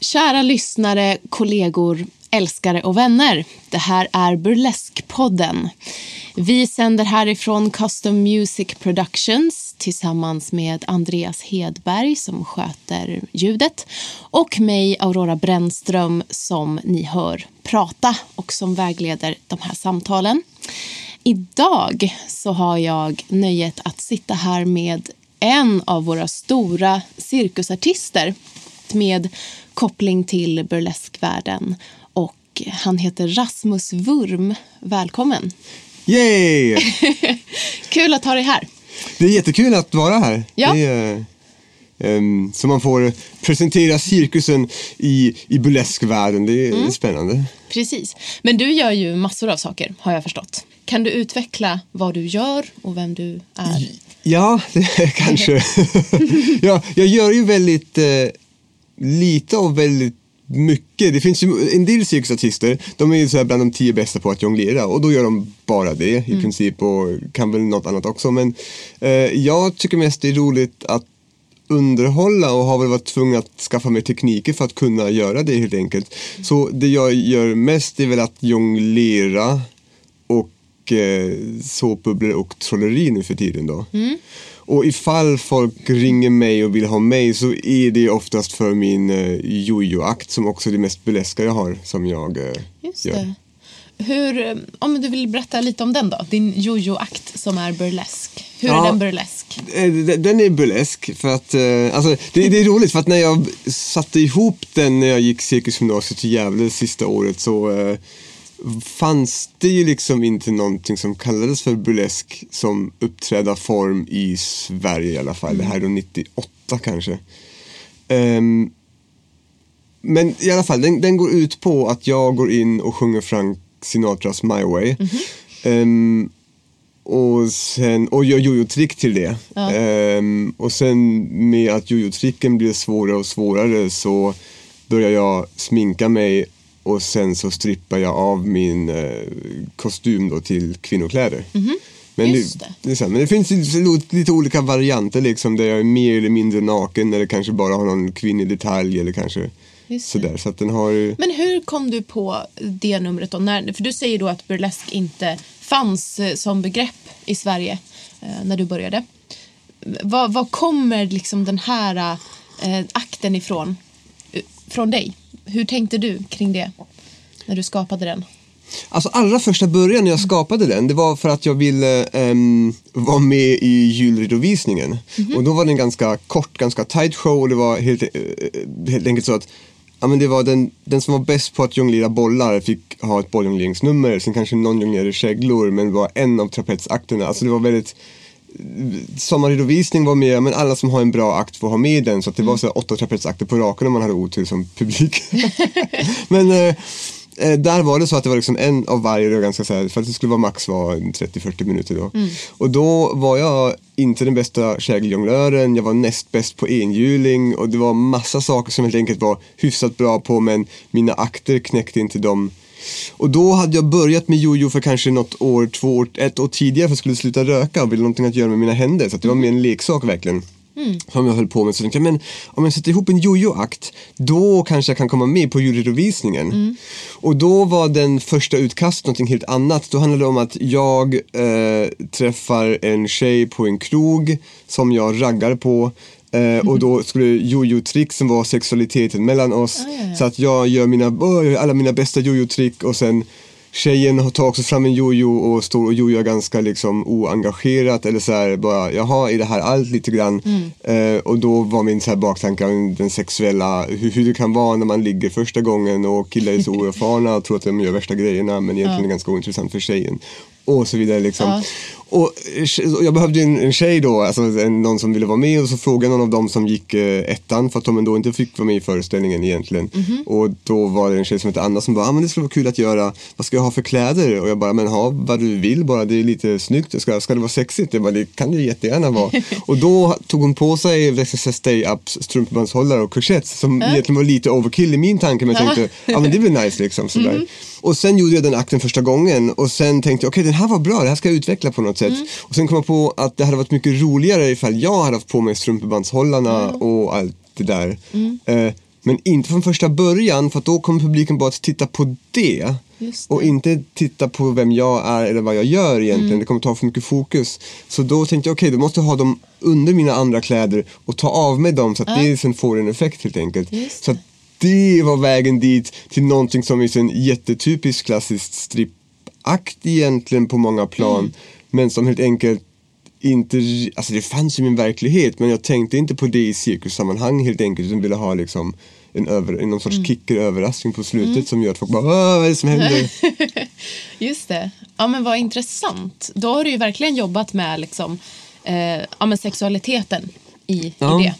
Kära lyssnare, kollegor, älskare och vänner. Det här är Burleskpodden. Vi sänder härifrån Custom Music Productions tillsammans med Andreas Hedberg som sköter ljudet och mig, Aurora Brännström, som ni hör prata och som vägleder de här samtalen. Idag så har jag nöjet att sitta här med en av våra stora cirkusartister med koppling till burleskvärlden. Och han heter Rasmus Wurm. Välkommen! Yay! Kul att ha dig här. Det är jättekul att vara här. Ja. Det är, um, så man får presentera cirkusen i, i burleskvärlden. Det är Mm. spännande. Precis. Men du gör ju massor av saker, har jag förstått. Kan du utveckla vad du gör och vem du är? Ja, det kanske. ja, jag gör ju väldigt eh, lite och väldigt mycket. Det finns ju en del cirkusartister, de är ju så bland de tio bästa på att jonglera och då gör de bara det i princip och kan väl något annat också. Men eh, jag tycker mest det är roligt att underhålla och har väl varit tvungen att skaffa mig tekniker för att kunna göra det helt enkelt. Så det jag gör mest är väl att jonglera och eh, såpbubblor och trolleri nu för tiden då. Och ifall folk ringer mig och vill ha mig så är det oftast för min eh, jojo-akt som också är det mest burleska jag har som jag eh, Just gör. det. Hur, om du vill berätta lite om den då, din jojo-akt som är burlesk. Hur är Ja. den burlesk? Eh, Den är burlesk för att, eh, alltså det, det är roligt för att när jag satte ihop den när jag gick cirkusgymnasiet i Gävle sista året så eh, fanns det ju liksom inte någonting som kallades för burlesk som uppträdarform i Sverige i alla fall. Det här är då 98 kanske. Ehm, men i alla fall, den, den går ut på att jag går in och sjunger Frank Sinatras My Way. Ehm, och, sen, och gör jojo-trick till det. Ehm, och sen med att jojo-tricken blir svårare och svårare så börjar jag sminka mig och sen så strippar jag av min eh, kostym då till kvinnokläder. Men, Just det, det. det men det finns lite, lite olika varianter liksom där jag är mer eller mindre naken eller kanske bara har någon kvinnlig detalj eller kanske Just sådär. Så att den har ju- Men hur kom du på det numret då? När, för du säger då att burlesk inte fanns eh, som begrepp i Sverige eh, när du började. Vad, vad kommer liksom den här eh, akten ifrån? Från dig? Hur tänkte du kring det när du skapade den? Alltså allra första början när jag skapade den, det var för att jag ville ehm, vara med i julredovisningen. Och då var det en ganska kort, ganska tight show och det var helt, eh, helt enkelt så att ja, men det var den, den som var bäst på att jonglera bollar fick ha ett bolljongleringsnummer. Sen kanske någon jonglerade käglor men var en av trapetsakterna. Alltså det var väldigt sommarredovisning var med, men alla som har en bra akt får ha med den. Så att det var så åtta trapetsakter på raken om man hade otur som publik. men eh, där var det så att det var liksom en av varje, var ganska så här, för att det skulle vara max var 30-40 minuter då. Och då var jag inte den bästa kägeljonglören, jag var näst bäst på enhjuling och det var massa saker som helt enkelt var hyfsat bra på men mina akter knäckte inte dem och då hade jag börjat med jojo för kanske något år, två år, ett år tidigare för att jag skulle sluta röka och ville någonting att göra med mina händer. Så det var mer en leksak verkligen. Som jag höll på med. Så tänkte jag, men om jag sätter ihop en jojo-akt, då kanske jag kan komma med på juryredovisningen. Och då var den första utkastet någonting helt annat. Då handlade det om att jag eh, träffar en tjej på en krog som jag raggar på. Eh, och då skulle jojo-tricksen vara sexualiteten mellan oss. ja, ja. Så att jag gör mina, alla mina bästa jojo-trick och sen tjejen tar också fram en jojo och står och jojar ganska liksom oengagerat eller så här bara, jaha, är det här allt lite grann? Eh, och då var min så här baktanke om den sexuella, hur, hur det kan vara när man ligger första gången och killar är så oerfarna och tror att de gör värsta grejerna men egentligen är det ganska ointressant för tjejen. Och så vidare liksom. Ja. Och eh, jag behövde en, en tjej då, alltså någon som ville vara med och så frågade någon av dem som gick eh, ettan för att de ändå inte fick vara med i föreställningen egentligen. Mhm. Och då var det en tjej som hette Anna som bara, ah, men det skulle vara kul att göra, vad ska jag ha för kläder? Och jag bara, men ha vad du vill bara, det är lite snyggt, ska, ska det vara sexigt? Jag bara, det kan det jättegärna vara. och då tog hon på sig VSS Stay Ups strumpebandshållare och korsetter som egentligen var lite overkill i min tanke men jag tänkte, ja men det blir nice liksom sådär. Mm. Och sen gjorde jag den akten första gången och sen tänkte jag, okej den här var bra, det här ska jag utveckla på något sätt. Mm. Och sen kom jag på att det hade varit mycket roligare ifall jag hade haft på mig strumpebandshållarna Mm. och allt det där. Eh, men inte från första början för då kommer publiken bara att titta på det. Och inte titta på vem jag är eller vad jag gör egentligen. Mm. Det kommer ta för mycket fokus. Så då tänkte jag, okej, då måste jag ha dem under mina andra kläder och ta av mig dem så att det sen får en effekt helt enkelt. Så det var vägen dit till någonting som är en jättetypisk klassisk strippakt egentligen på många plan. Mm. Men som helt enkelt inte, alltså det fanns i min verklighet men jag tänkte inte på det i cirkussammanhang helt enkelt utan ville ha liksom en, över, någon sorts Mm. kicker överraskning på slutet som gör att folk bara "Åh, vad är det som händer? Just det. Ja, men vad intressant. Då har du ju verkligen jobbat med liksom, eh, ja, men sexualiteten i, Ja. i det.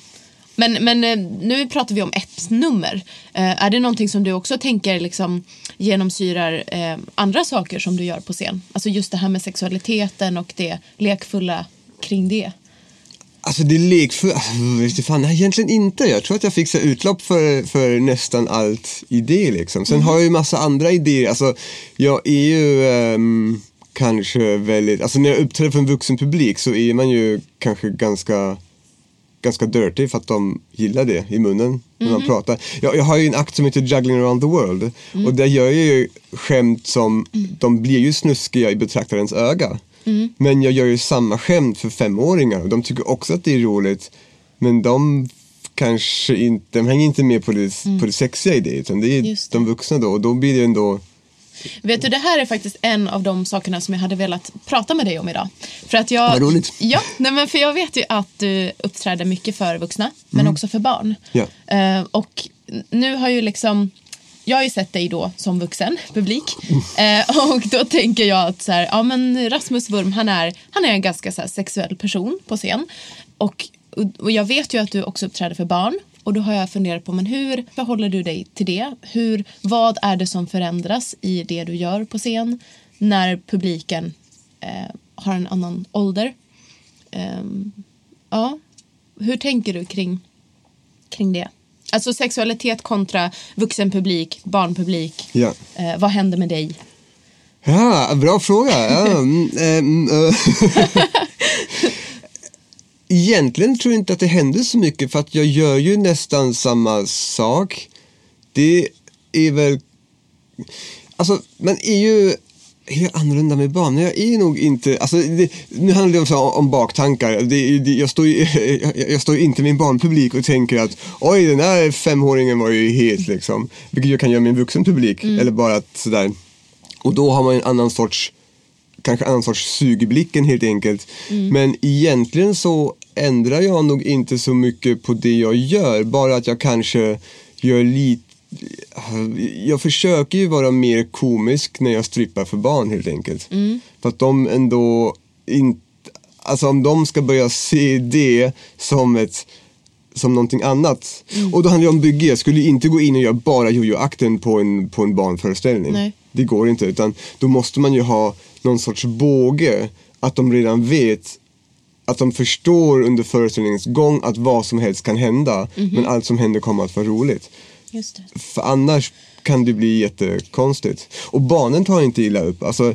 Men, men eh, nu pratar vi om ett nummer. Eh, är det någonting som du också tänker liksom, genomsyrar eh, andra saker som du gör på scen? Alltså just det här med sexualiteten och det lekfulla kring det. Alltså det är lekfullt, alltså, fan, nej, egentligen inte. Jag tror att jag fick så här utlopp för, för nästan allt i det liksom. Sen har jag ju massa andra idéer. Alltså jag är ju ehm, kanske väldigt, alltså när jag uppträder för en vuxen publik så är man ju kanske ganska ganska dirty för att de gillar det i munnen när man pratar. Jag, jag har ju en akt som heter Juggling around the world och där gör jag ju skämt som, de blir ju snuskiga i betraktarens öga. Men jag gör ju samma skämt för femåringar och de tycker också att det är roligt. Men de kanske inte, de hänger inte med på det, på det sexiga i det utan det är det. de vuxna då och då blir det ändå Vet du, det här är faktiskt en av de sakerna som jag hade velat prata med dig om idag. För att jag, Vad roligt. Ja, nej men för jag vet ju att du uppträder mycket för vuxna, men också för barn. Ja. Eh, och nu har ju liksom, jag har ju sett dig då som vuxen publik. Eh, och då tänker jag att så här, ja men Rasmus Wurm, han är, han är en ganska så här, sexuell person på scen. Och, och jag vet ju att du också uppträder för barn. Och då har jag funderat på, men hur förhåller du dig till det? Hur, vad är det som förändras i det du gör på scen när publiken eh, har en annan ålder? Ehm, ja, hur tänker du kring, kring det? Alltså sexualitet kontra vuxenpublik, barnpublik. Ja. Eh, vad händer med dig? Ja, bra fråga. Ja, mm, eh. Egentligen tror jag inte att det händer så mycket för att jag gör ju nästan samma sak. Det är väl... Alltså, man är ju jag annorlunda med barn? Jag är nog inte, alltså det, nu handlar det om, så, om baktankar. Det, det, jag, står ju, jag, jag står inte med en barnpublik och tänker att oj den här femåringen var ju het liksom. Vilket jag kan göra med en vuxen publik. Eller bara att sådär. Och då har man en annan sorts, kanske annan sorts sug i blicken helt enkelt. Men egentligen så ändrar jag nog inte så mycket på det jag gör. Bara att jag kanske gör lite jag försöker ju vara mer komisk när jag strippar för barn helt enkelt. För att de ändå inte, alltså om de ska börja se det som ett som någonting annat. Och då handlar det om bygge. Jag skulle inte gå in och göra bara jojo-akten på en, på en barnföreställning. Nej. Det går inte. Utan då måste man ju ha någon sorts båge. Att de redan vet att de förstår under föreställningens gång att vad som helst kan hända. Men allt som händer kommer att vara roligt. För annars kan det bli jättekonstigt. Och barnen tar inte illa upp. Alltså,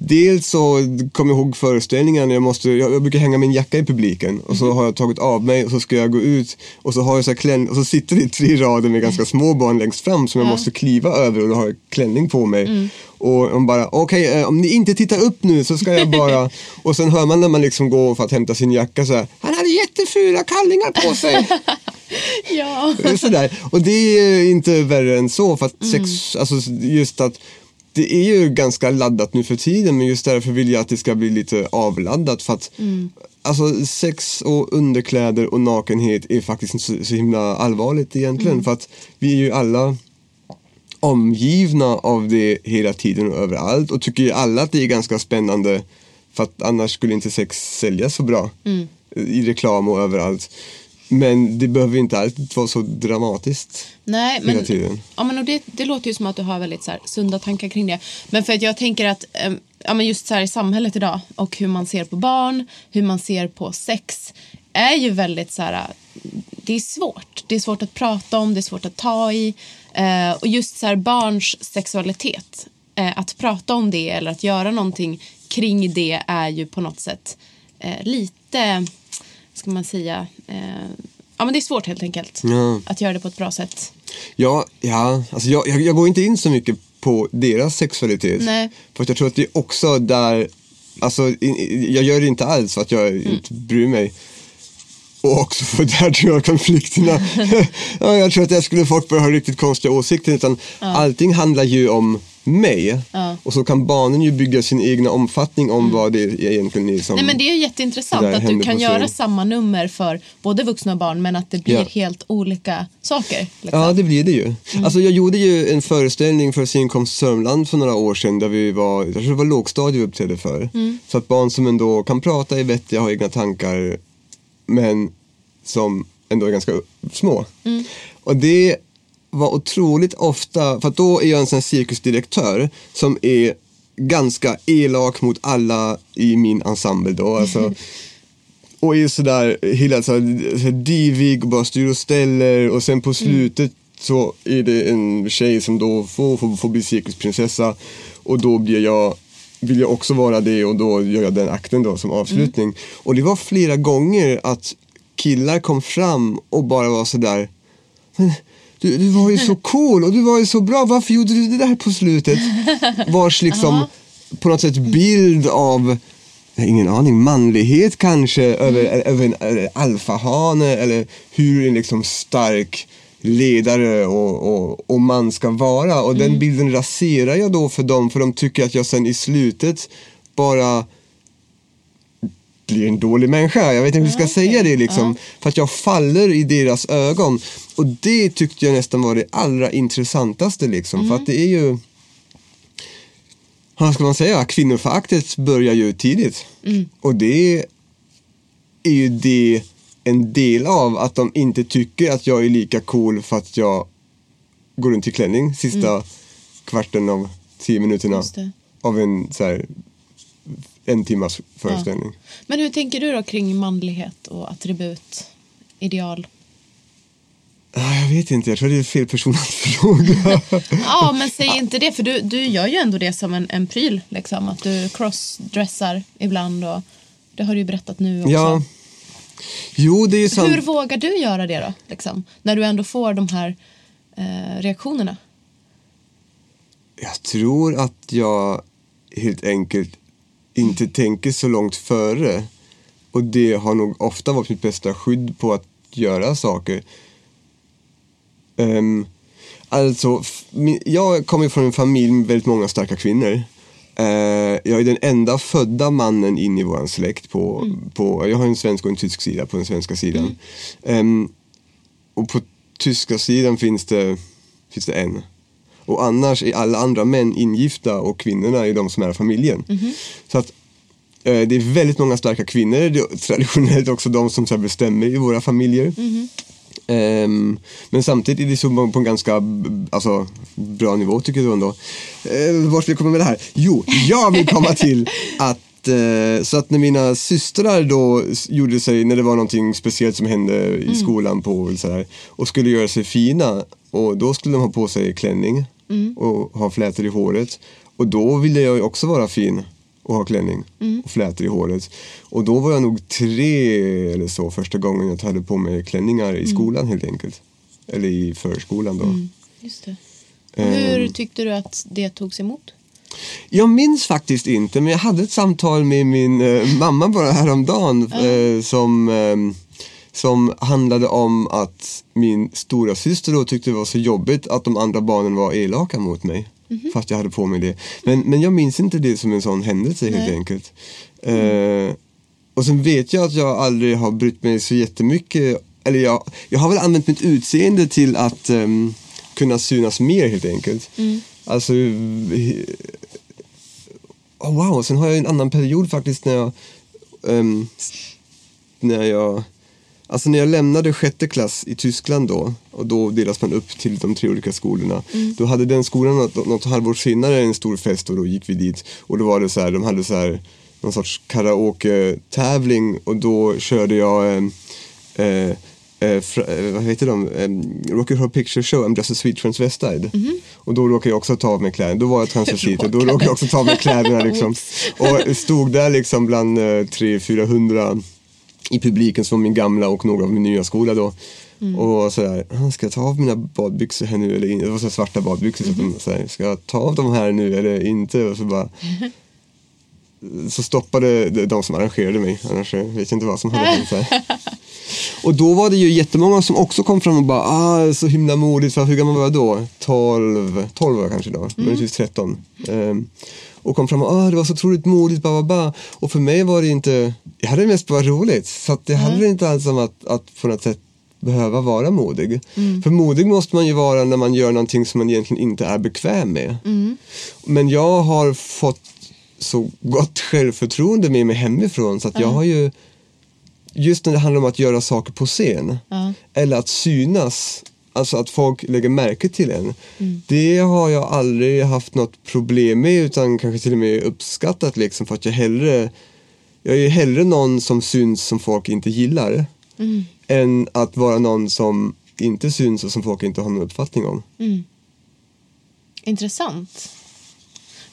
Dels så kommer jag ihåg föreställningen, jag, måste, jag, jag brukar hänga min jacka i publiken och så har jag tagit av mig och så ska jag gå ut och så har jag så klänning och så sitter det tre rader med ganska små barn längst fram som jag Ja. måste kliva över och då har jag klänning på mig. Och de bara, okej eh, om ni inte tittar upp nu så ska jag bara och sen hör man när man liksom går för att hämta sin jacka så här, han hade jättefula kallingar på sig. Ja. Sådär. Och det är inte värre än så för att sex, alltså just att det är ju ganska laddat nu för tiden men just därför vill jag att det ska bli lite avladdat för att alltså sex och underkläder och nakenhet är faktiskt inte så, så himla allvarligt egentligen för att vi är ju alla omgivna av det hela tiden och överallt och tycker ju alla att det är ganska spännande för att annars skulle inte sex säljas så bra i reklam och överallt. Men det behöver inte alltid vara så dramatiskt Nej, hela men, tiden. ja, men och det, det låter ju som att du har väldigt så här, sunda tankar kring det. Men för att jag tänker att em, ja, men just så här, i samhället idag och hur man ser på barn, hur man ser på sex är ju väldigt så här, det är svårt. Det är svårt att prata om, det är svårt att ta i. Eh, och just så här, barns sexualitet, eh, att prata om det eller att göra någonting kring det är ju på något sätt eh, lite, ska man säga, eh, ja men det är svårt helt enkelt Ja. att göra det på ett bra sätt. Ja, ja alltså jag, jag, jag går inte in så mycket på deras sexualitet. Nej. För att jag tror att det är också där, alltså i- i- jag gör det inte alls för att jag Mm. inte bryr mig. Och också för där tror jag konflikterna, ja, jag tror att där skulle folk börja ha riktigt konstiga åsikter. Utan allting handlar ju om mig. Ja. Och så kan barnen ju bygga sin egna omfattning om vad det egentligen är som... Mm. Nej, men det är jätteintressant att du kan göra samma nummer för både vuxna och barn men att det blir Ja. helt olika saker. Liksom. Ja, det blir det ju. Mm. Alltså, jag gjorde ju en föreställning för Scenkonst Sörmland för några år sedan där vi var, jag tror det var lågstadiet vi uppträdde för. Mm. Så att barn som ändå kan prata, är vettiga, har egna tankar men som ändå är ganska små. Mm. Och det var otroligt ofta, för då är jag en sån cirkusdirektör som är ganska elak mot alla i min ensemble då. Alltså, och är sådär hela så här, så divig och bara styr och ställer och sen på slutet så är det en tjej som då får, får, får bli cirkusprinsessa och då blir jag vill jag också vara det och då gör jag den akten då som avslutning. Och det var flera gånger att killar kom fram och bara var sådär du, du var ju så cool och du var ju så bra, varför gjorde du det där på slutet? Vars liksom på något sätt bild av ingen aning, manlighet kanske över, över en över alfahane eller hur en liksom stark ledare och, och, och man ska vara. Och den bilden raserar jag då för dem för de tycker att jag sen i slutet bara blir en dålig människa. Jag vet inte hur jag ska okej. säga det liksom. För att jag faller i deras ögon. Och det tyckte jag nästan var det allra intressantaste liksom. För att det är ju vad ska man säga, kvinnoföraktet börjar ju tidigt. Och det är ju det en del av att de inte tycker att jag är lika cool för att jag går runt i klänning sista kvarten av tio minuterna av en så här, en timmas föreställning. Men hur tänker du då kring manlighet och attribut, ideal? Ah, jag vet inte, jag tror det är fel person att fråga. Ja, men säg inte det för du, du gör ju ändå det som en, en pryl. Liksom, att du crossdressar ibland och det har du ju berättat nu också. ja. Jo, det är sant. Hur vågar du göra det då? Liksom, när du ändå får de här eh, reaktionerna? Jag tror att jag helt enkelt inte tänker så långt före. Och det har nog ofta varit mitt bästa skydd på att göra saker. Um, alltså, jag kommer från en familj med väldigt många starka kvinnor. Eh, jag är den enda födda mannen in i vår släkt. På, på, jag har en svensk och en tysk sida på den svenska sidan. Ehm, och på tyska sidan finns det, finns det en. Och annars är alla andra män ingifta och kvinnorna är de som är familjen. Så att eh, det är väldigt många starka kvinnor. Det är traditionellt också de som så bestämmer i våra familjer. Ehm, men samtidigt är det så på en ganska alltså, bra nivå tycker jag ändå. Uh, vart vill jag komma med det här? Jo, jag vill komma till att eh, så att när mina systrar då gjorde sig, när det var någonting speciellt som hände i skolan på så här, och skulle göra sig fina och då skulle de ha på sig klänning och ha flätor i håret och då ville jag också vara fin och ha klänning och flätor i håret. Och då var jag nog tre eller så första gången jag hade på mig klänningar i skolan helt enkelt. Eller i förskolan då. Just det. Och hur tyckte du att det togs emot? Jag minns faktiskt inte, men jag hade ett samtal med min eh, mamma bara häromdagen eh, som, eh, som handlade om att min stora syster då tyckte det var så jobbigt att de andra barnen var elaka mot mig. Fast jag hade på mig det. Men, men jag minns inte det som en sån händelse helt Nej. enkelt. Eh, och sen vet jag att jag aldrig har brytt mig så jättemycket. Eller jag, jag har väl använt mitt utseende till att ehm, kunna synas mer helt enkelt. Alltså, eh, oh wow, sen har jag en annan period faktiskt när jag, ehm, när jag Alltså när jag lämnade sjätte klass i Tyskland då och då delas man upp till de tre olika skolorna. Då hade den skolan något, något halvår senare en stor fest och då gick vi dit och då var det så här, de hade så här någon sorts karaoke-tävling och då körde jag eh, eh, eh, eh, vad heter de? Eh, Rocky Horror Picture Show, I'm just a sweet transvestite. Och då råkade jag också ta av mig kläderna. Då var jag transvestit och då råkade jag också ta av mig kläderna liksom. Och stod där liksom bland eh, 300-400 i publiken som min gamla och några av min nya skola då. Och sådär, "Ah, ska jag ta av mina badbyxor här nu eller inte? Det var så svarta badbyxor så att de såhär, ska jag ta av dem här nu eller inte? Och så bara så stoppade de- som arrangerade mig, annars eh, vet jag inte vad som hade hänt. så här. Och då var det ju jättemånga som också kom fram och bara, ah, så himla modigt, för hur gammal var jag då? 12, 12 var jag kanske då, möjligtvis 13. Ehm, och kom fram och, ah, det var så otroligt modigt, ba, ba, ba. Och för mig var det inte, jag hade mest bara roligt. Så det handlade inte alls om att, att på något sätt behöva vara modig. För modig måste man ju vara när man gör någonting som man egentligen inte är bekväm med. Men jag har fått så gott självförtroende med mig hemifrån så att jag har ju just när det handlar om att göra saker på scen eller att synas, alltså att folk lägger märke till en. Det har jag aldrig haft något problem med utan kanske till och med uppskattat liksom för att jag hellre jag är hellre någon som syns som folk inte gillar än att vara någon som inte syns och som folk inte har någon uppfattning om. Intressant.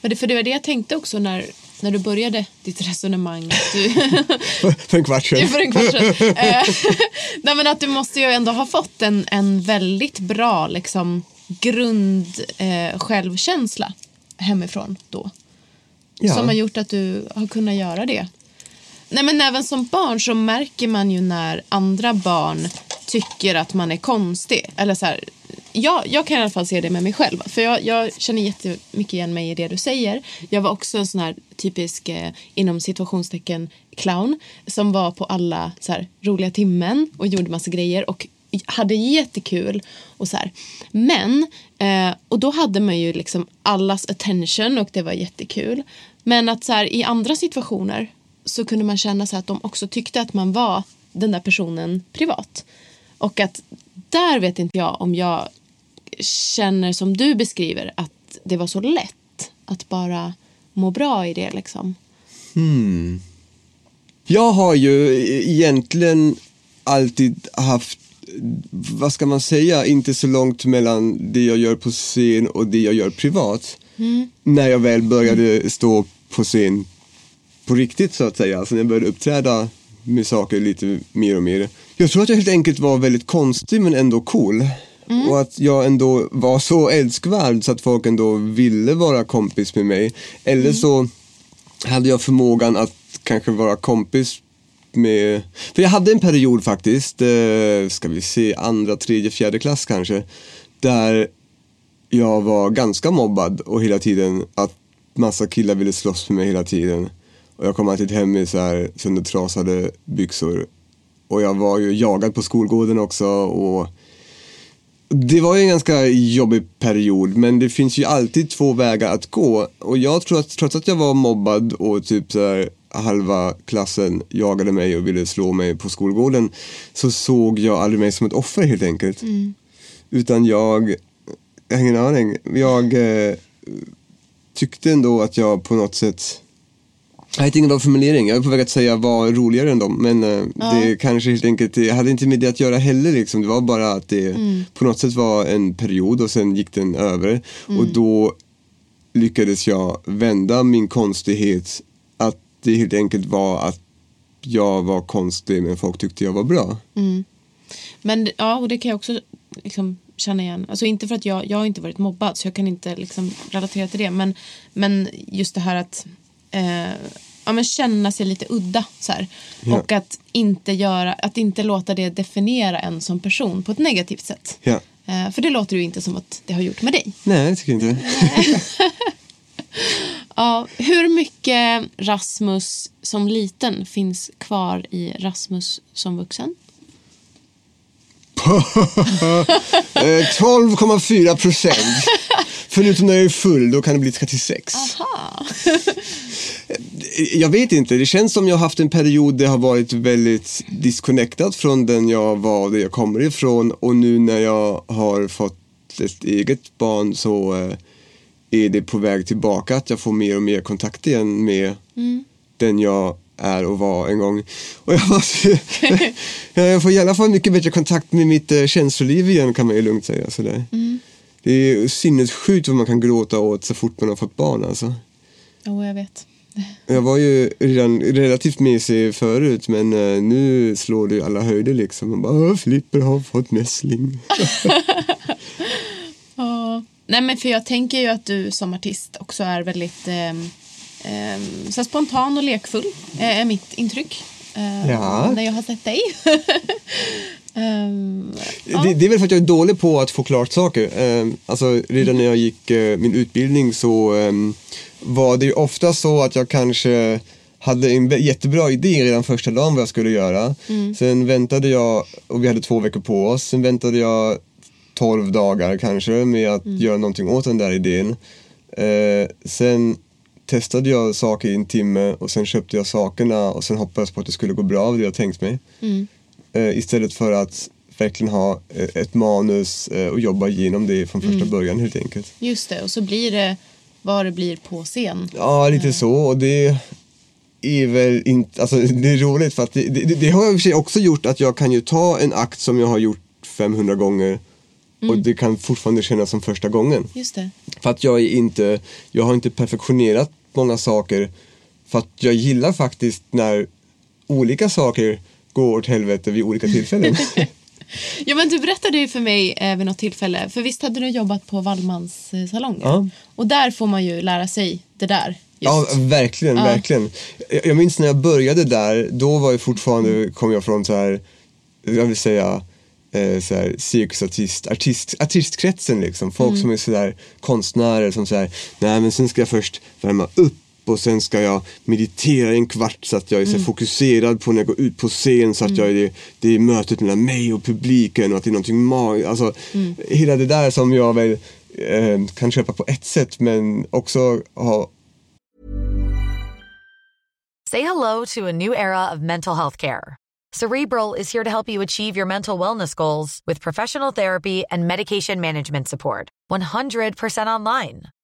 Men det, för det var det jag tänkte också när, när du började ditt resonemang. Du, för en kvart sedan. för en kvart sedan. Eh, Nej, men att du måste ju ändå ha fått en, en väldigt bra liksom, grund eh, självkänsla hemifrån då. Ja. Som har gjort att du har kunnat göra det. Nej, men även som barn så märker man ju när andra barn tycker att man är konstig. Eller så här, jag, jag kan i alla fall se det med mig själv. För jag, jag känner jättemycket igen mig i det du säger. Jag var också en sån här typisk, eh, inom situationstecken, clown. Som var på alla så här, roliga timmen och gjorde massa grejer. Och hade jättekul och så här. Men, eh, och då hade man ju liksom allas attention och det var jättekul. Men att så här, i andra situationer så kunde man känna så här att de också tyckte att man var den där personen privat. Och att där vet inte jag om jag känner som du beskriver att det var så lätt att bara må bra i det liksom. Jag har ju egentligen alltid haft, vad ska man säga, inte så långt mellan det jag gör på scen och det jag gör privat. När jag väl började stå på scen på riktigt så att säga, alltså när jag började uppträda med saker lite mer och mer. Jag tror att jag helt enkelt var väldigt konstig men ändå cool. Och att jag ändå var så älskvärd så att folk ändå ville vara kompis med mig. Eller så hade jag förmågan att kanske vara kompis med... För jag hade en period faktiskt, eh, ska vi se, andra, tredje, fjärde klass kanske. Där jag var ganska mobbad och hela tiden att massa killar ville slåss med mig hela tiden. Och jag kom alltid hem med så här söndertrasade byxor. Och jag var ju jagad på skolgården också och det var ju en ganska jobbig period men det finns ju alltid två vägar att gå. Och jag tror att trots att jag var mobbad och typ så här, halva klassen jagade mig och ville slå mig på skolgården så såg jag aldrig mig som ett offer helt enkelt. Utan jag, jag har ingen aning, jag eh, tyckte ändå att jag på något sätt jag vet ingen bra formulering, jag är på väg att säga var roligare än dem men eh, det kanske helt enkelt, jag hade inte med det att göra heller liksom. Det var bara att det på något sätt var en period och sen gick den över och då lyckades jag vända min konstighet att det helt enkelt var att jag var konstig men folk tyckte jag var bra. Men ja, och det kan jag också liksom känna igen. Alltså inte för att jag, jag har inte varit mobbad så jag kan inte liksom relatera till det. Men, men just det här att eh, ja, men känna sig lite udda. Så här. Ja. Och att inte, göra, att inte låta det definiera en som person på ett negativt sätt. Ja. Eh, för det låter ju inte som att det har gjort med dig. Nej, jag tycker inte. Ja, hur mycket Rasmus som liten finns kvar i Rasmus som vuxen? Eh, 12,4 procent. Förutom när jag är full, då kan det bli 36. Aha. Jag vet inte, det känns som jag har haft en period där jag har varit väldigt disconnectad från den jag var, där jag kommer ifrån och nu när jag har fått ett eget barn så eh, är det på väg tillbaka att jag får mer och mer kontakt igen med den jag är och var en gång. Och jag, måste, jag får i alla fall mycket bättre kontakt med mitt eh, känsloliv igen kan man ju lugnt säga. Sådär. Det är sinnessjukt vad man kan gråta åt så fort man har fått barn alltså. Jo, jag vet. Jag var ju redan relativt mesig förut men eh, nu slår ju alla höjder liksom. Man bara, "Åh, Flipper har fått mässling. Ja. Nej, men för jag tänker ju att du som artist också är väldigt ehm, ehm, så spontan och lekfull, eh, är mitt intryck. eh, Ja. När jag har sett dig. Ehm, Det, det är väl för att jag är dålig på att få klart saker. Eh, alltså redan när jag gick eh, min utbildning så eh, var det ju ofta så att jag kanske hade en jättebra idé redan första dagen vad jag skulle göra. Sen väntade jag, och vi hade två veckor på oss, sen väntade jag 12 dagar kanske med att göra någonting åt den där idén. Eh, sen testade jag saker i en timme och sen köpte jag sakerna och sen hoppades på att det skulle gå bra, det jag tänkt mig. Eh, istället för att verkligen ha eh, ett manus eh, och jobba igenom det från första början helt enkelt. just det, och så blir det vad det blir på scen. Ja, lite så och det är väl inte, alltså det är roligt för att det, det, det har i och för sig också gjort att jag kan ju ta en akt som jag har gjort 500 gånger och det kan fortfarande kännas som första gången. Just det. För att jag är inte, jag har inte perfektionerat många saker. För att jag gillar faktiskt när olika saker går åt helvete vid olika tillfällen. Ja, men du berättade ju för mig eh, vid något tillfälle, för visst hade du jobbat på Wallmans eh, salong? Ja. Och där får man ju lära sig det där. Just. Ja, verkligen, verkligen. Jag, jag minns när jag började där, då var jag fortfarande, kom jag från så här, jag vill säga, eh, så här, cirkusartist, artist, artistkretsen liksom. Folk som är sådär konstnärer som säger, nej men sen ska jag först värma upp och sen ska jag meditera i en kvart så att jag är så här fokuserad på när jag går ut på scen så att jag är det, det är mötet mellan mig och publiken och att det är någonting magiskt. Alltså, Hela det där som jag väl eh, kan köpa på ett sätt men också ha Say hello to a new era of mental health care. Cerebral is here to help you achieve your mental wellness goals with professional therapy and medication management support. 100% online.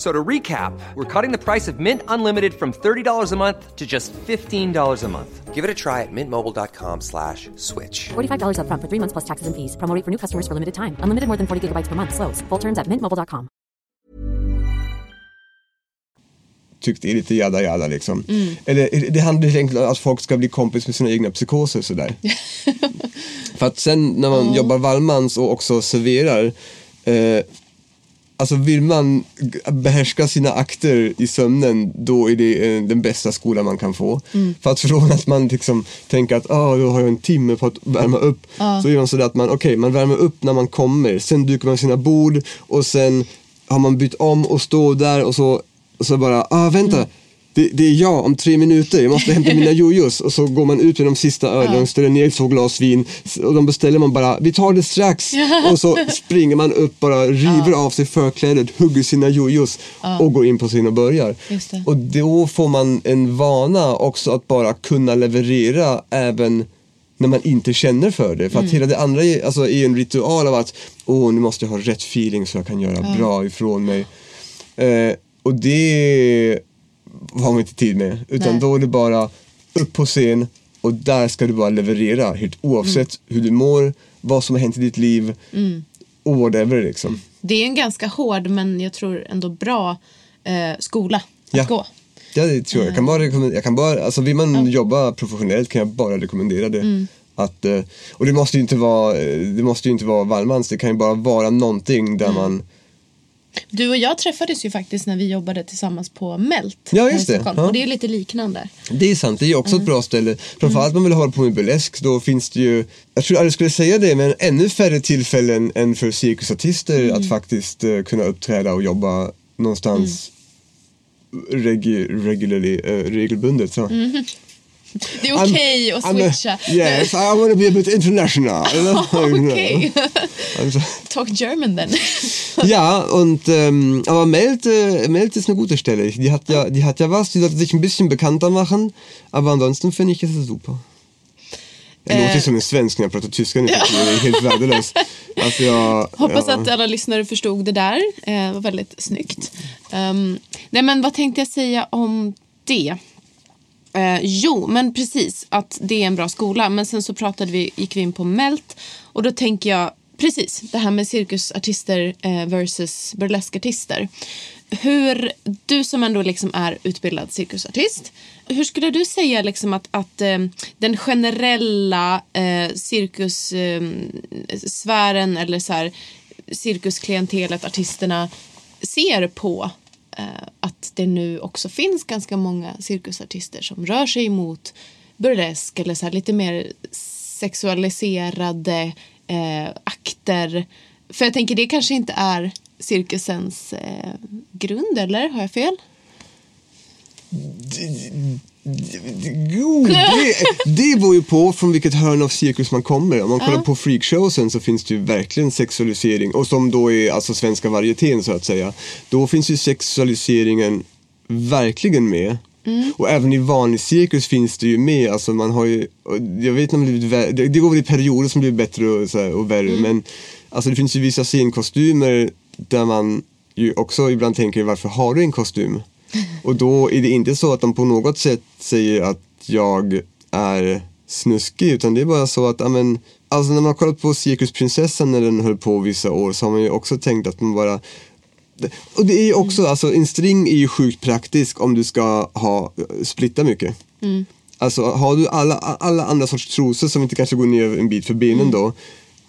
So to recap, we're cutting the price of Mint Unlimited from $30 a month to just $15 a month. Give it a try at mintmobile.com slash switch. $45 upfront for three months plus taxes and fees. Promo rate for new customers for limited time. Unlimited more than 40 gigabytes per month. Slows. Full terms at mintmobile.com. tyckt är lite jada jada liksom. Eller det handlar helt enkelt om att folk ska bli kompis med sina egna psykoser sådär. För att sen när man jobbar Wallmans och också serverar eh, Alltså vill man behärska sina akter i sömnen då är det eh, den bästa skolan man kan få. För att från att man liksom tänker att ah, då har jag en timme på att värma upp. Så gör man sådär att man, okej man värmer upp när man kommer, sen dukar man sina bord och sen har man bytt om och står där och så, och så bara, ah vänta, det det, det är jag om tre minuter, jag måste hämta mina jojos. Och så går man ut med de sista ölen, ställer ner två glas vin och de beställer man bara, vi tar det strax. Och så springer man upp, bara river av sig förklädet, hugger sina jojos och går in på och börjar. Och då får man en vana också att bara kunna leverera även när man inte känner för det. För att hela det andra är, alltså, är en ritual av att åh, nu måste jag ha rätt feeling så jag kan göra bra ifrån mig. Eh, och det har man inte tid med. Utan Nej. då är det bara upp på scen och där ska du bara leverera helt oavsett hur du mår, vad som har hänt i ditt liv och whatever liksom. Det är en ganska hård men jag tror ändå bra eh, skola att Ja. gå. Ja, det tror jag. Jag kan bara rekommendera, jag kan bara, alltså vill man jobba professionellt kan jag bara rekommendera det. Mm. Att, eh, och det måste ju inte vara, eh, det måste ju inte vara Wallmans, det kan ju bara vara någonting där Mm. man Du och jag träffades ju faktiskt när vi jobbade tillsammans på Melt Ja, just det. Ja. Och det är lite liknande. Det är sant, det är också Mm. ett bra ställe. Framförallt om man vill hålla på med burlesk, då finns det ju, jag tror aldrig skulle säga det, men ännu färre tillfällen än för cirkusartister Mm. att faktiskt eh, kunna uppträda och jobba någonstans Mm. regi, regularly, eh, regelbundet. Så. Det är okej att I'm a- switcha. yes, I want to be a bit international. Okej. Alltså, Talk German then. ja, und ähm, aber Melt, äh, Melt ist eine gute Stelle. Die hat ja, die hat ja was, die sollte sich ein bisschen bekannter machen, aber ansonsten finde ich, ist es super. Eh. låter som en svensk när jag pratar tyska nu tiden. Det är helt värdelöst. Alltså jag, Hoppas ja. att alla lyssnare förstod det där. Eh, Det var väldigt snyggt. Um, nej, men vad tänkte jag säga om det? Eh, jo, men precis att det är en bra skola. Men sen så pratade vi, gick vi in på Melt och då tänker jag precis det här med cirkusartister eh, versus burleskartister. Hur, du som ändå liksom är utbildad cirkusartist, hur skulle du säga liksom att, att eh, den generella eh, cirkussfären eh, eller så här, cirkusklientelet, artisterna ser på Eh, att det nu också finns ganska många cirkusartister som rör sig mot burlesk eller så här, lite mer sexualiserade eh, akter. För jag tänker det kanske inte är cirkusens eh, grund, eller? Har jag fel? Jo, det, det beror ju på från vilket hörn av cirkus man kommer. Om man kollar på freakshowsen så finns det ju verkligen sexualisering. Och som då är alltså svenska varietén så att säga. Då finns ju sexualiseringen verkligen med. Och även i vanlig cirkus finns det ju med. Alltså man har ju, jag vet om det, blivit det, det går väl i perioder som blir bättre och, så här, och värre. Men alltså det finns ju vissa scenkostymer där man ju också ibland tänker varför har du en kostym? Och då är det inte så att de på något sätt säger att jag är snuskig utan det är bara så att, amen, alltså när man har kollat på Cirkusprinsessan när den höll på vissa år så har man ju också tänkt att man bara och det är ju också, alltså en string är ju sjukt praktisk om du ska ha, splitta mycket. Alltså har du alla, alla andra sorts trosor som inte kanske går ner en bit för benen då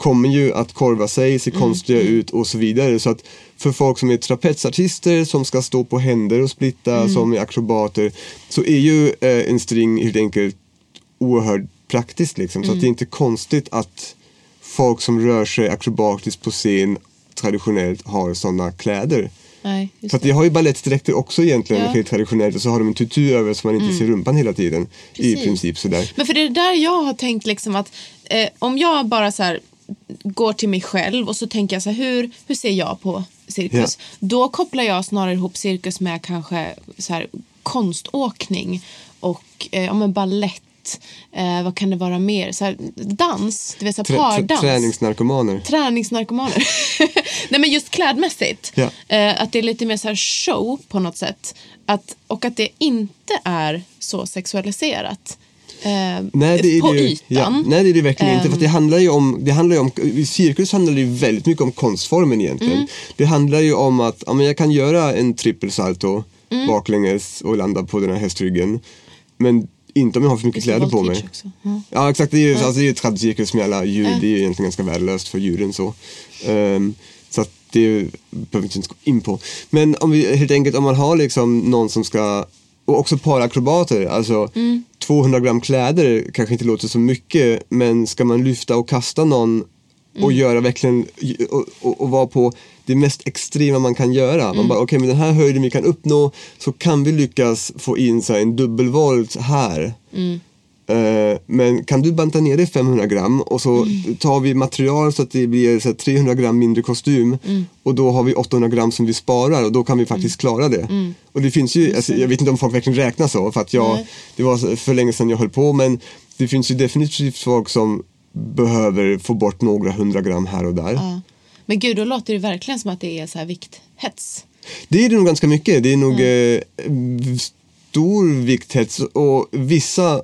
kommer ju att korva sig, se konstiga ut och så vidare. Så att för folk som är trapetsartister som ska stå på händer och splitta, som är akrobater, så är ju eh, en string helt enkelt oerhört praktiskt liksom. Så att det är inte konstigt att folk som rör sig akrobatiskt på scen traditionellt har sådana kläder. Nej, För att det har ju balettdräkter också egentligen Ja. Mm. helt traditionellt och så har de en tutu över så man inte ser rumpan hela tiden. I Precis. princip sådär. Men för det är där jag har tänkt liksom att eh, om jag bara så här går till mig själv och så tänker jag så här, hur, hur ser jag på cirkus? Då kopplar jag snarare ihop cirkus med kanske så här konståkning och eh, ja, men ballett. Eh, vad kan det vara mer? Så här, dans, du vet så här, pardans. träningsnarkomaner. Träningsnarkomaner. Nej men just klädmässigt. Ja. Eh, att det är lite mer så här show på något sätt. Att, och att det inte är så sexualiserat. Eh, Nej, det är på det ytan. Ja, nej, det är det verkligen inte. För det Ehm. handlar ju om, det handlar ju om, cirkus handlar ju väldigt mycket om konstformen egentligen. Mm. Det handlar ju om att ja, men jag kan göra en trippelsalto Mm. baklänges och landa på den här hästryggen. Men inte om jag har för mycket kläder på mig. också. Ja. Exakt, det är ju alltså, det är ju tradcirkus med alla djur. Det är ju egentligen ganska värdelöst för djuren så. Ehm, så det behöver vi inte gå in på. Men om vi helt enkelt om man har liksom någon som ska och också parakrobater, alltså 200 gram kläder kanske inte låter så mycket men ska man lyfta och kasta någon och göra verkligen och, och, och vara på det mest extrema man kan göra. Mm. Man bara, okej, med den här höjden vi kan uppnå så kan vi lyckas få in så här, en dubbelvolt här. Mm. Eh, men kan du banta ner det 500 gram och så Mm. tar vi material så att det blir så här, 300 gram mindre kostym Mm. och då har vi 800 gram som vi sparar och då kan vi faktiskt klara det. Mm. Och det finns ju, alltså, jag vet inte om folk verkligen räknar så för att jag, Nej. det var för länge sedan jag höll på men det finns ju definitivt folk som behöver få bort några hundra gram här och där. Ja. Men gud, då låter det verkligen som att det är så här vikthets. Det är det nog ganska mycket. Det är nog eh, stor vikthets och vissa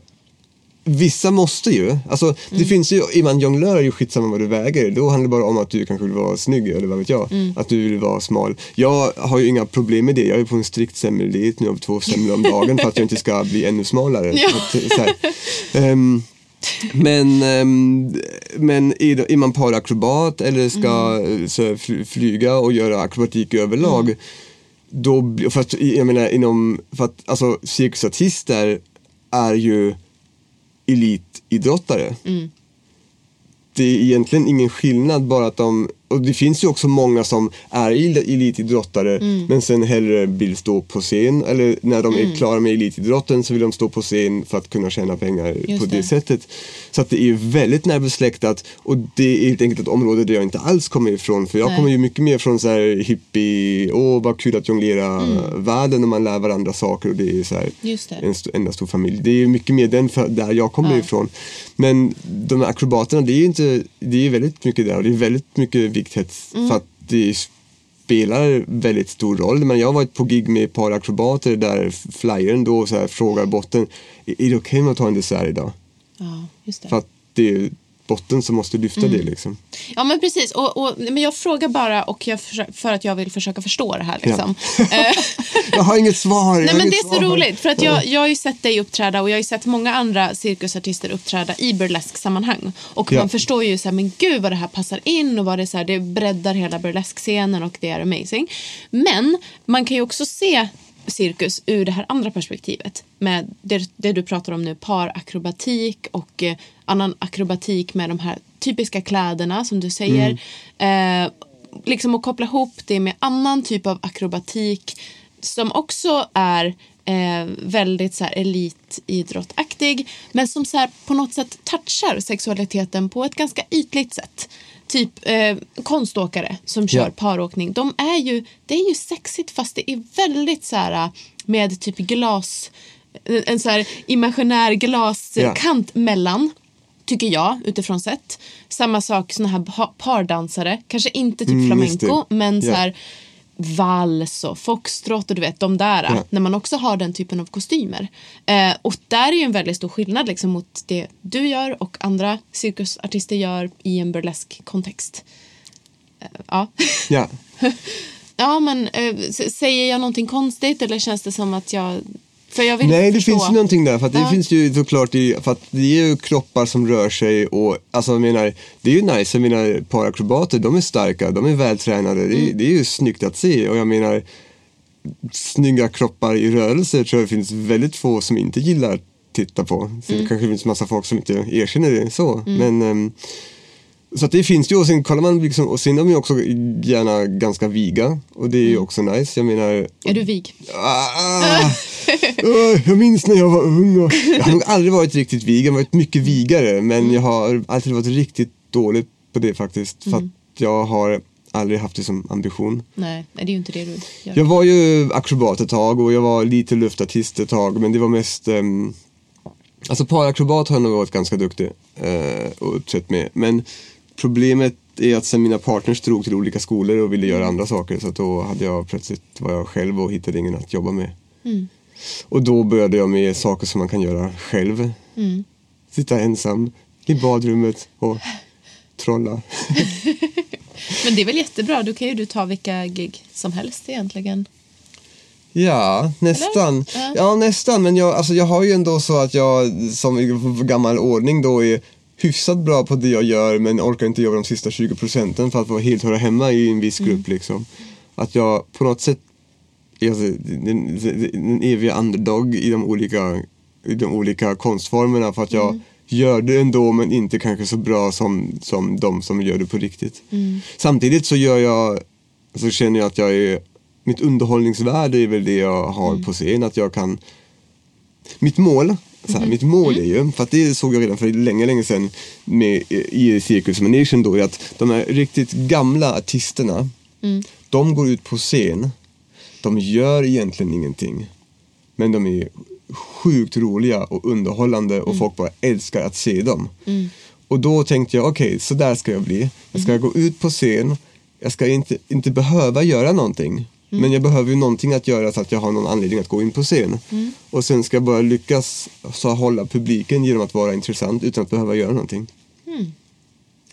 Vissa måste ju. Alltså, Det finns ju, är man jonglör är ju skitsamma vad du väger. Då handlar det bara om att du kanske vill vara snygg eller vad vet jag. Att du vill vara smal. Jag har ju inga problem med det. Jag är på en strikt semmeldiet nu av två semlor om dagen för att jag inte ska bli ännu smalare. Ja. Att, ehm, men, ehm, men är, är man parakrobat eller ska eh, så, fly, flyga och göra akrobatik överlag då, bli- för att, jag menar inom, för att alltså cirkusartister är ju elitidrottare. Det är egentligen ingen skillnad bara att de, och det finns ju också många som är el- elitidrottare men sen hellre vill stå på scen eller när de är klara med elitidrotten så vill de stå på scen för att kunna tjäna pengar Just på det. det. sättet. Så att det är väldigt närbesläktat och det är helt enkelt ett område där jag inte alls kommer ifrån för jag Nej. kommer ju mycket mer från så här hippie, åh vad kul att jonglera världen och man lär varandra saker och det är så här Mm. En st- enda stor familj. Det är mycket mer den där jag kommer Ja. ifrån. Men de här akrobaterna, det är ju inte, det är väldigt mycket där och det är väldigt mycket vikthets Mm. för att det spelar väldigt stor roll. Men jag har varit på gig med ett par akrobater där flyern då så här frågar botten, är det okej med att ta en dessert idag? Ja, just det. För att det är botten som måste lyfta Mm. det liksom. Ja, men precis. Och, och, men jag frågar bara och jag försö- för att jag vill försöka förstå det här. Liksom. Eh, Jag har inget svar! Nej, men det är så svar. roligt. För att jag, jag har ju sett dig uppträda och jag har ju sett många andra cirkusartister uppträda i burlesk-sammanhang. Och Ja. man förstår ju så här, men gud vad det här passar in och vad det, är så här, det breddar hela burleskscenen och det är amazing. Men man kan ju också se cirkus ur det här andra perspektivet. Med det, det du pratar om nu, parakrobatik och eh, annan akrobatik med de här typiska kläderna som du säger. Eh, liksom att koppla ihop det med annan typ av akrobatik som också är eh, väldigt så här, elitidrottaktig men som så här, på något sätt touchar sexualiteten på ett ganska ytligt sätt. Typ eh, konståkare som kör Ja. paråkning. De är ju, det är ju sexigt fast det är väldigt så här med typ glas, en så här imaginär glaskant mellan. Tycker jag utifrån sett. Samma sak såna här pa- pardansare. Kanske inte typ Mm, flamenco men så här vals och foxtrot och du vet de där. Ja. När man också har den typen av kostymer. Eh, och där är ju en väldigt stor skillnad liksom, mot det du gör och andra cirkusartister gör i en burlesk kontext. Eh, ja. Ja. ja men eh, säger jag någonting konstigt eller känns det som att jag för jag vill Nej, det förstå. finns ju någonting där. För att det Ja. finns ju såklart i, för att det är ju kroppar som rör sig och alltså jag menar, det är ju nice. Jag menar parakrobater, de är starka, de är vältränade. Det, är, Mm. det är ju snyggt att se och jag menar snygga kroppar i rörelse tror jag det finns väldigt få som inte gillar att titta på. Så Mm. det kanske finns massa folk som inte erkänner det så. Men ehm, så det finns ju och sen kollar man liksom, och sen är de ju också gärna ganska viga och det är Mm. ju också nice. Jag menar Är du vig? Ah, Åh, jag minns när jag var ung. Och, jag har nog aldrig varit riktigt vig. Jag har varit mycket vigare. Men Mm. jag har alltid varit riktigt dålig på det faktiskt. För att jag har aldrig haft det som ambition. Nej, nej, det är ju inte det du gör. Jag var ju akrobat ett tag och jag var lite luftartist ett tag. Men det var mest um, Alltså parakrobat har jag nog varit ganska duktig eh, och uppträtt med. Men problemet är att sen mina partners drog till olika skolor och ville göra andra saker. Så då hade jag plötsligt var jag själv och hittade ingen att jobba med. Och då började jag med saker som man kan göra själv. Sitta ensam i badrummet och trolla. Men det är väl jättebra, då kan ju du ta vilka gig som helst egentligen. Ja, nästan. Ja. Ja, nästan. Men jag, alltså, jag har ju ändå så att jag som gammal ordning då är hyfsat bra på det jag gör men orkar inte jobba de sista 20 procenten för att vara helt höra hemma i en viss grupp. Liksom. Att jag på något sätt är alltså, den, den, eviga underdog i de olika, i de olika konstformerna för att jag gör det ändå men inte kanske så bra som, som de som gör det på riktigt. Samtidigt så gör jag så känner jag att jag är, mitt underhållningsvärde är väl det jag har Mm. på scen. Att jag kan, mitt mål, så här, Mm. mitt mål är ju, för att det såg jag redan för länge, länge sedan med, i Cirkus Nation då, är att de här riktigt gamla artisterna, Mm. de går ut på scen, de gör egentligen ingenting. Men de är sjukt roliga och underhållande och folk bara älskar att se dem. Och då tänkte jag, okej, så där ska jag bli. Jag ska gå ut på scen, jag ska inte, inte behöva göra någonting. Men jag behöver ju någonting att göra så att jag har någon anledning att gå in på scen. Och sen ska jag bara lyckas så hålla publiken genom att vara intressant utan att behöva göra någonting.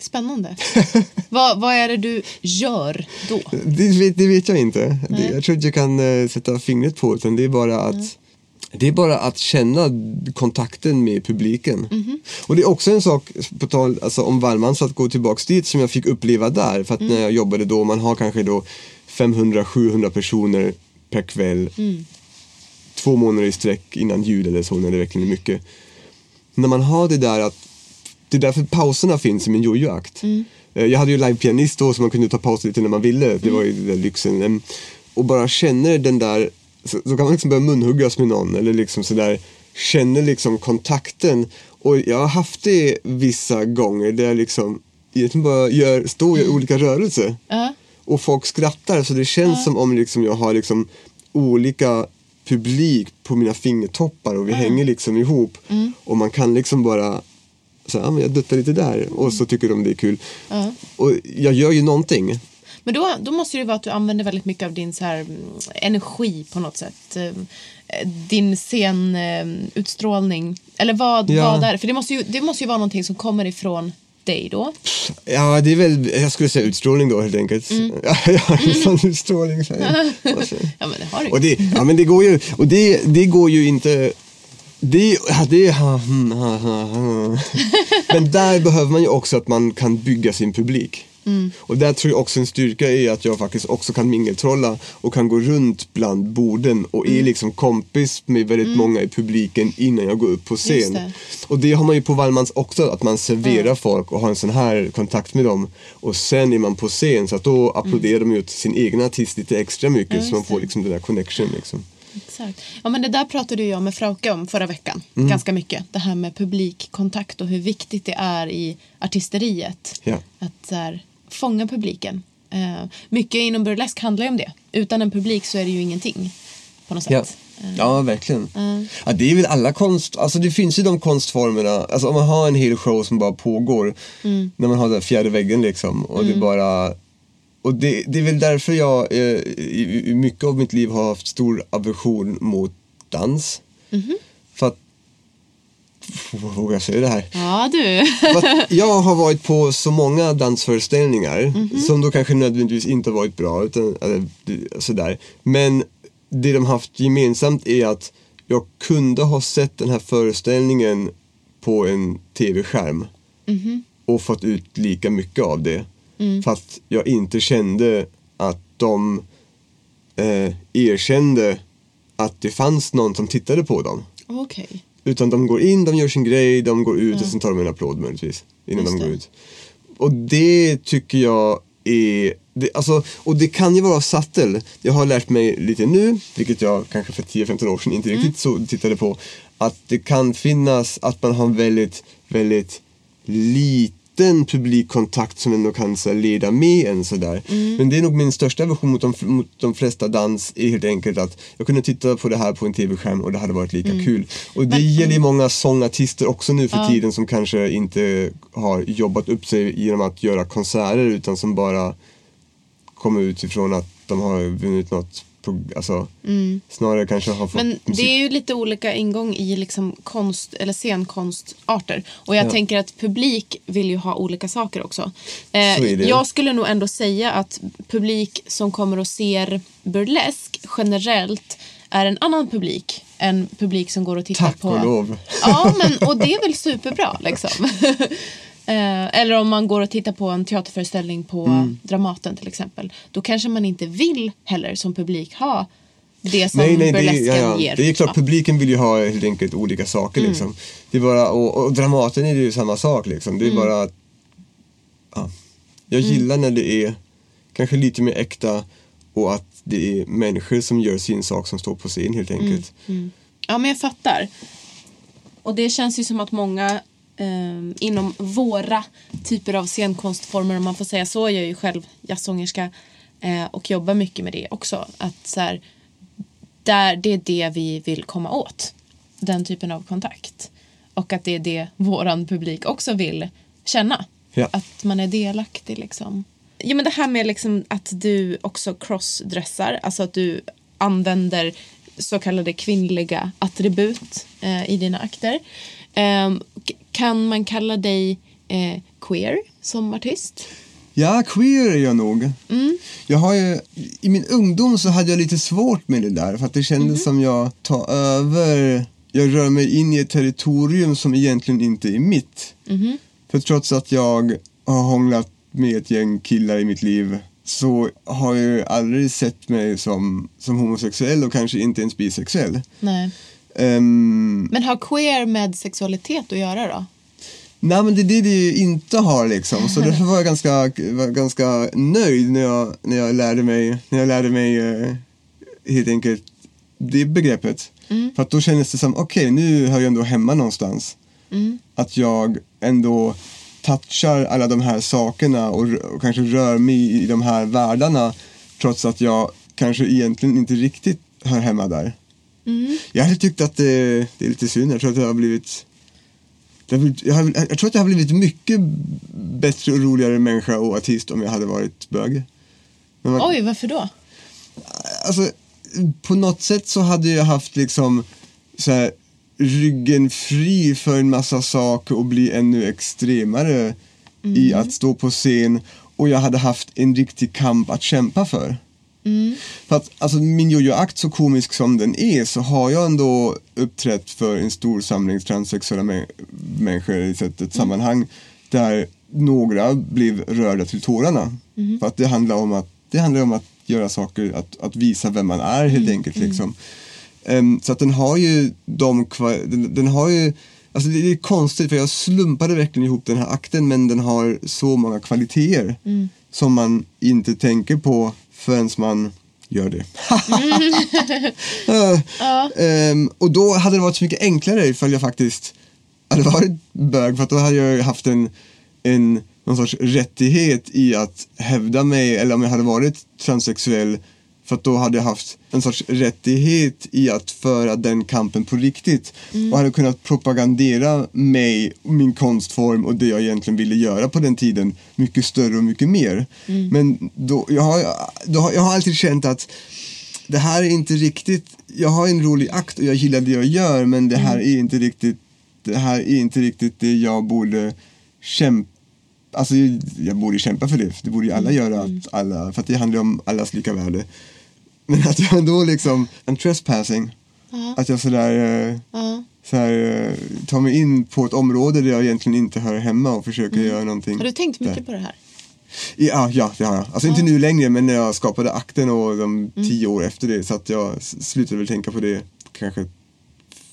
Spännande. vad, vad är det du gör då? Det vet, det vet jag inte. Det, jag tror inte jag kan eh, sätta fingret på utan det är bara att Det är bara att känna kontakten med publiken. Och det är också en sak, på tal alltså, om Wallmans, att gå tillbaks dit som jag fick uppleva där. För att när jag jobbade då, man har kanske då 500-700 personer per kväll. Två månader i sträck innan jul eller så, när det verkligen är mycket. När man har det där att det är därför pauserna finns i min jojoakt. Eh, Jag hade ju livepianist då så man kunde ta pauser lite när man ville. Det var ju den där lyxen. Och bara känner den där, så, så kan man liksom börja munhuggas med någon eller liksom sådär känner liksom kontakten. Och jag har haft det vissa gånger där jag liksom egentligen bara gör, står och gör olika rörelser. Ja. Och folk skrattar så det känns som om liksom jag har liksom olika publik på mina fingertoppar och vi hänger liksom ihop. Och man kan liksom bara ja, men jag duttar lite där och så tycker de det är kul. Och jag gör ju någonting. Men då, då måste det vara att du använder väldigt mycket av din så här, mm, energi på något sätt. Eh, Din scenutstrålning. Eller vad, Ja. vad är det? För det måste, ju, det måste ju vara någonting som kommer ifrån dig då. Ja, det är väl, jag skulle säga utstrålning då helt enkelt. Ja, jag har en sån utstrålning. Så här. Och så- Ja men det har du Och det, ja men det går ju, och det, det går ju inte det, ja, det, hmm, ha, ha, ha. Men där behöver man ju också att man kan bygga sin publik. Och där tror jag också en styrka är att jag faktiskt också kan mingeltrolla och kan gå runt bland borden och är liksom kompis med väldigt många i publiken innan jag går upp på scen. det. Och det har man ju på Wallmans också, att man serverar folk och har en sån här kontakt med dem. Och sen är man på scen så att då applåderar de ju sin egen artist lite extra mycket Ja, så man får liksom den där connection liksom. Exakt. Ja, men det där pratade jag med Frauke om förra veckan. Mm. Ganska mycket. Det här med publikkontakt och hur viktigt det är i artisteriet. Ja. Att så här, fånga publiken. Eh, mycket inom burlesk handlar ju om det. Utan en publik så är det ju ingenting. På något Ja, sätt. ja verkligen. Ja, det är väl alla konst, alltså det finns ju de konstformerna, alltså om man har en hel show som bara pågår, när man har den fjärde väggen liksom och det bara och det, det är väl därför jag eh, i, i mycket av mitt liv har haft stor aversion mot dans. För att, vågar säga det här? Ja du. Jag har varit på så många dansföreställningar som då kanske nödvändigtvis inte har varit bra. Utan, eller, sådär. Men det de haft gemensamt är att jag kunde ha sett den här föreställningen på en tv-skärm och fått ut lika mycket av det. Fast jag inte kände att de eh, erkände att det fanns någon som tittade på dem. Okej. Utan de går in, de gör sin grej, de går ut och sen tar de en applåd möjligtvis. Innan Just de går det. ut. Och det tycker jag är, det, alltså, och det kan ju vara sattel. Jag har lärt mig lite nu, vilket jag kanske för 10-15 år sedan inte Mm. riktigt så tittade på. Att det kan finnas, att man har en väldigt, väldigt liten publikkontakt som ändå kan så här, leda med en sådär. Mm. Men det är nog min största aversion mot de, mot de flesta dans är helt enkelt att jag kunde titta på det här på en tv-skärm och det hade varit lika Mm. kul. Och det gäller ju många sångartister också nu för tiden som kanske inte har jobbat upp sig genom att göra konserter utan som bara kommer utifrån att de har vunnit något Alltså, snarare kanske har fått Mm. Men det är ju lite olika ingång i liksom konst eller scenkonstarter. Och jag Ja. tänker att publik vill ju ha olika saker också. Eh. Jag skulle nog ändå säga att publik som kommer och ser burlesk generellt är en annan publik än publik som går och tittar Tack på... och lov. Ja, men, och det är väl superbra liksom. Eh, eller om man går och tittar på en teaterföreställning på Mm. Dramaten till exempel. Då kanske man inte vill heller som publik ha det som Nej, nej, det burlesken ja, ja. ger. det är klart Ja. publiken vill ju ha helt enkelt olika saker Mm. liksom. Det är bara, och, och Dramaten är det ju samma sak liksom. Mm. Det är bara att, ja. Jag gillar när det är kanske lite mer äkta och att det är människor som gör sin sak som står på scen helt enkelt. Ja, men jag fattar. Och det känns ju som att många eh, inom våra typer av scenkonstformer, om man får säga så, jag är ju själv jazzsångerska eh, och jobbar mycket med det också. Att så här, där, det är det vi vill komma åt. Den typen av kontakt. Och att det är det våran publik också vill känna. Ja. Att man är delaktig liksom. Ja men det här med liksom att du också crossdressar, alltså att du använder så kallade kvinnliga attribut eh, i dina akter. Ehm, kan man kalla dig eh, queer som artist? Ja, queer är jag nog. Jag har ju, I min ungdom så hade jag lite svårt med det där för att det kändes som jag tar över, jag rör mig in i ett territorium som egentligen inte är mitt. För trots att jag har hånglat med ett gäng killar i mitt liv så har jag aldrig sett mig som, som homosexuell och kanske inte ens bisexuell. Nej. Ehm, Men har queer med sexualitet att göra då? Nej men det är det det ju inte har liksom. Så därför var jag ganska, var ganska nöjd när jag, när jag lärde mig, när jag lärde mig eh, helt enkelt det begreppet. För att då kändes det som, okej nu hör jag ändå hemma någonstans. Att jag ändå touchar alla de här sakerna och, och kanske rör mig i de här världarna trots att jag kanske egentligen inte riktigt hör hemma där. Jag hade tyckt att det, det är lite synd, jag tror att det har blivit det har blivit, jag, har, jag tror att jag har blivit mycket bättre och roligare människa och artist om jag hade varit bög. Man, Oj, varför då? alltså, på något sätt så hade jag haft liksom så här, ryggen fri för en massa saker och bli ännu extremare i att stå på scen och jag hade haft en riktig kamp att kämpa för. För att alltså, min jojo-akt så komisk som den är så har jag ändå uppträtt för en stor samling transsexuella mä- människor i ett, ett sammanhang där några blev rörda till tårarna. För att det handlar om att, det handlar om att göra saker, att, att visa vem man är helt enkelt. Liksom. Ehm, så att den har ju de den, den har ju Alltså det är konstigt för jag slumpade verkligen ihop den här akten men den har så många kvaliteter som man inte tänker på förrän man gör det. Eh, ehm, och då hade det varit så mycket enklare ifall jag faktiskt hade varit bög för då hade jag haft en, en någon sorts rättighet i att hävda mig eller om jag hade varit transsexuell för att då hade jag haft en sorts rättighet i att föra den kampen på riktigt. Och hade kunnat propagandera mig, min konstform och det jag egentligen ville göra på den tiden mycket större och mycket mer. Men då, jag, har, då jag har alltid känt att det här är inte riktigt, jag har en rolig akt och jag gillar det jag gör men det här är inte riktigt, det här är inte riktigt det jag borde kämpa Alltså jag borde kämpa för det, det borde ju alla göra, att alla, för att det handlar om allas lika värde. Men att jag ändå liksom, en trespassing, att jag sådär, eh, Ja. så här, eh, tar mig in på ett område där jag egentligen inte hör hemma och försöker göra någonting. Har du tänkt mycket där. på det här? Ja, ja, det har jag. Alltså inte nu längre, men när jag skapade akten och de tio år efter det. Så att jag slutade väl tänka på det kanske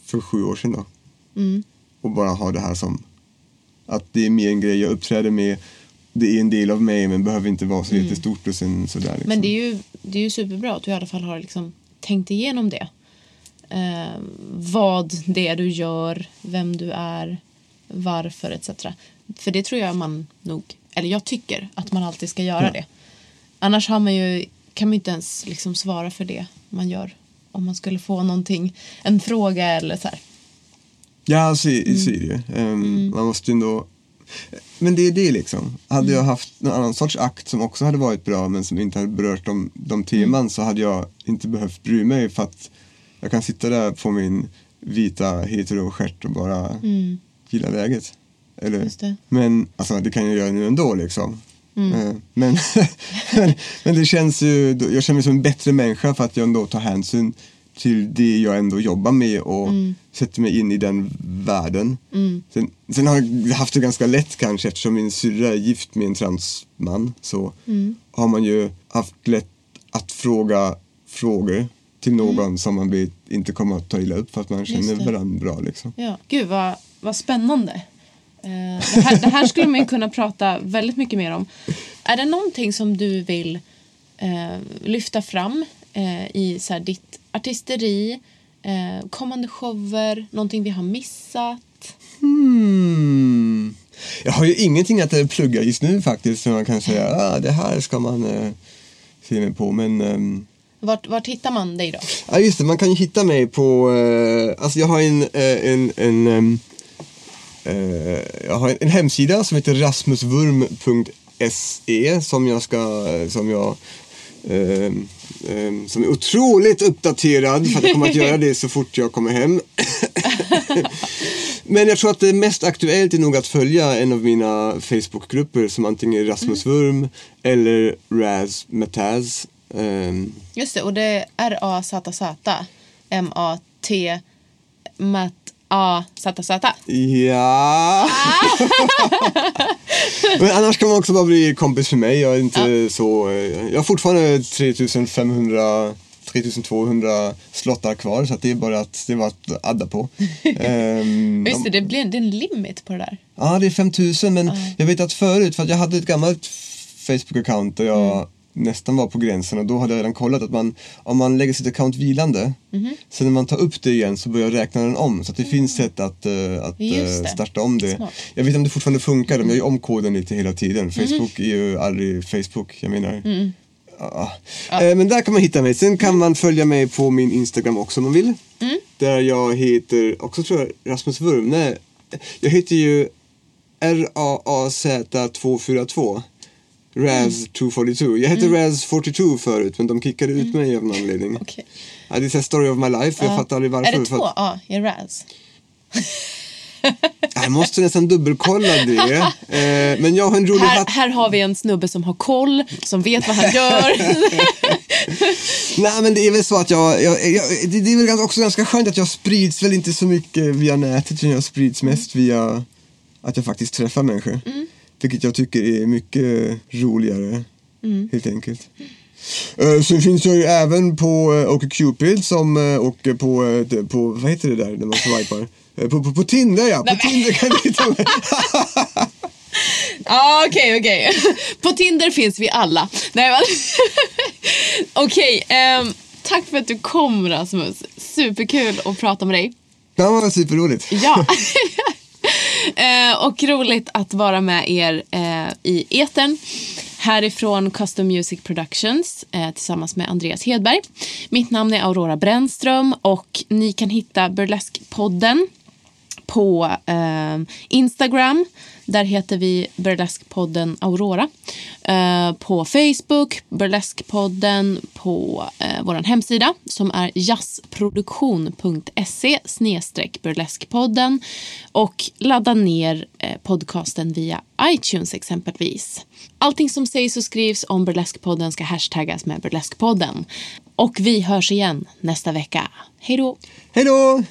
för sju år sedan då. Och bara ha det här som att det är mer en grej jag uppträder med. Det är en del av mig men behöver inte vara så jättestort och sen sådär. Liksom. Men det är ju, det är ju superbra att du i alla fall har liksom tänkt igenom det. Eh, vad det är du gör, vem du är, varför etc. För det tror jag man nog, eller jag tycker att man alltid ska göra det. Annars har man ju, kan man ju inte ens liksom svara för det man gör. Om man skulle få någonting, en fråga eller så här. Ja, så, så är det ju. Ehm, Man måste ju ändå... Men det är det liksom. Hade jag haft någon annan sorts akt som också hade varit bra men som inte hade berört de, de teman så hade jag inte behövt bry mig för att jag kan sitta där på min vita hetero-stjärt och bara gilla läget. Eller. Men alltså, det kan jag göra nu ändå liksom. Eh, Men, men, men det känns ju, jag känner mig som en bättre människa för att jag ändå tar hänsyn till det jag ändå jobbar med och sätter mig in i den världen. Sen, sen har jag haft det ganska lätt kanske eftersom min syrra är gift med en transman så har man ju haft lätt att fråga frågor till någon som man vet inte kommer att ta illa upp för att man känner varandra bra liksom. Ja. Gud vad, vad spännande. Eh, det, här, det här skulle man kunna prata väldigt mycket mer om. Är det någonting som du vill eh, lyfta fram eh, i så här, ditt artisteri, eh, kommande shower, någonting vi har missat? Hmm. Jag har ju ingenting att eh, plugga just nu faktiskt som man kan säga ah, det här ska man eh, se mig på. Men ehm, Vart, vart hittar man dig då? Ja just det, man kan ju hitta mig på, eh, alltså jag har en, eh, en, en, ehm, eh, jag har en, en hemsida som heter rasmusvurm.se som jag ska, som jag ehm, som är otroligt uppdaterad för att jag kommer att göra det så fort jag kommer hem. Men jag tror att det mest aktuellt är nog att följa en av mina Facebookgrupper som antingen är Rasmus Wurm eller Raz Mataz. Ehm, Just det, och det är R-A-Z-Z. M-A-T Mat A Z Z. Ja. Men annars kan man också bara bli kompis med mig. Jag är inte så... eh, Jag har fortfarande 3500 3200 slottar kvar så det är bara att, det är bara att adda på. Ehm, Just det, det blir det är en limit på det där. Ja, det är 5000 men jag vet att förut, för att jag hade ett gammalt Facebook-account där jag Mm. Nästan var på gränsen och då hade jag redan kollat att man, om man lägger sitt account vilande, Mhm. sen när man tar upp det igen så börjar räkna den om. Så att det finns sätt att, eh, att Mm. Det. starta om det. Smart. Jag vet inte om det fortfarande funkar, de gör ju om koden lite hela Mhm. tiden. Facebook är ju aldrig Facebook, jag menar. Ja. Eh, Men där kan man hitta mig. Sen kan man följa mig på min Instagram också om man vill. Där jag heter, också tror jag, Rasmus Wurm. Nej, jag heter ju RAAZ242. Raz242. Jag hette Raz42 förut men de kickade ut mig av någon anledning. Okej. Ja, det är story of my life. Jag fattar aldrig varför. Är det två att- A i Raz? Jag måste nästan dubbelkolla det. Eh, men jag har en rolig Här, här har vi en snubbe som har koll, som vet vad han gör. Nej men det är väl så att jag, jag, jag det, är väl också ganska skönt att jag sprids väl inte så mycket via nätet utan jag sprids mest via att jag faktiskt träffar människor. Vilket jag tycker är mycket roligare helt enkelt. Uh, sen finns jag ju även på uh, OkCupid som, eh, och eh, på, eh, på, vad heter det där när man swipar? Eh, på, på, på Tinder ja, på Tinder kan du hitta mig. Ja, okej, okej. På Tinder finns vi alla. Nej, men... Okej, ehm, tack för att du kom Rasmus. Superkul att prata med dig. Det var superroligt. Ja. Eh, och roligt att vara med er eh, i etern härifrån Custom Music Productions eh, tillsammans med Andreas Hedberg. Mitt namn är Aurora Brännström och ni kan hitta Burlesque-podden på eh, Instagram. Där heter vi Burleskpodden Aurora. Eh, på Facebook, Burleskpodden på eh, vår hemsida som är jazzproduktion.se burleskpodden och ladda ner eh, podcasten via iTunes exempelvis. Allting som sägs och skrivs om Burleskpodden ska hashtaggas med Burleskpodden. Och vi hörs igen nästa vecka. Hej då! Hej då!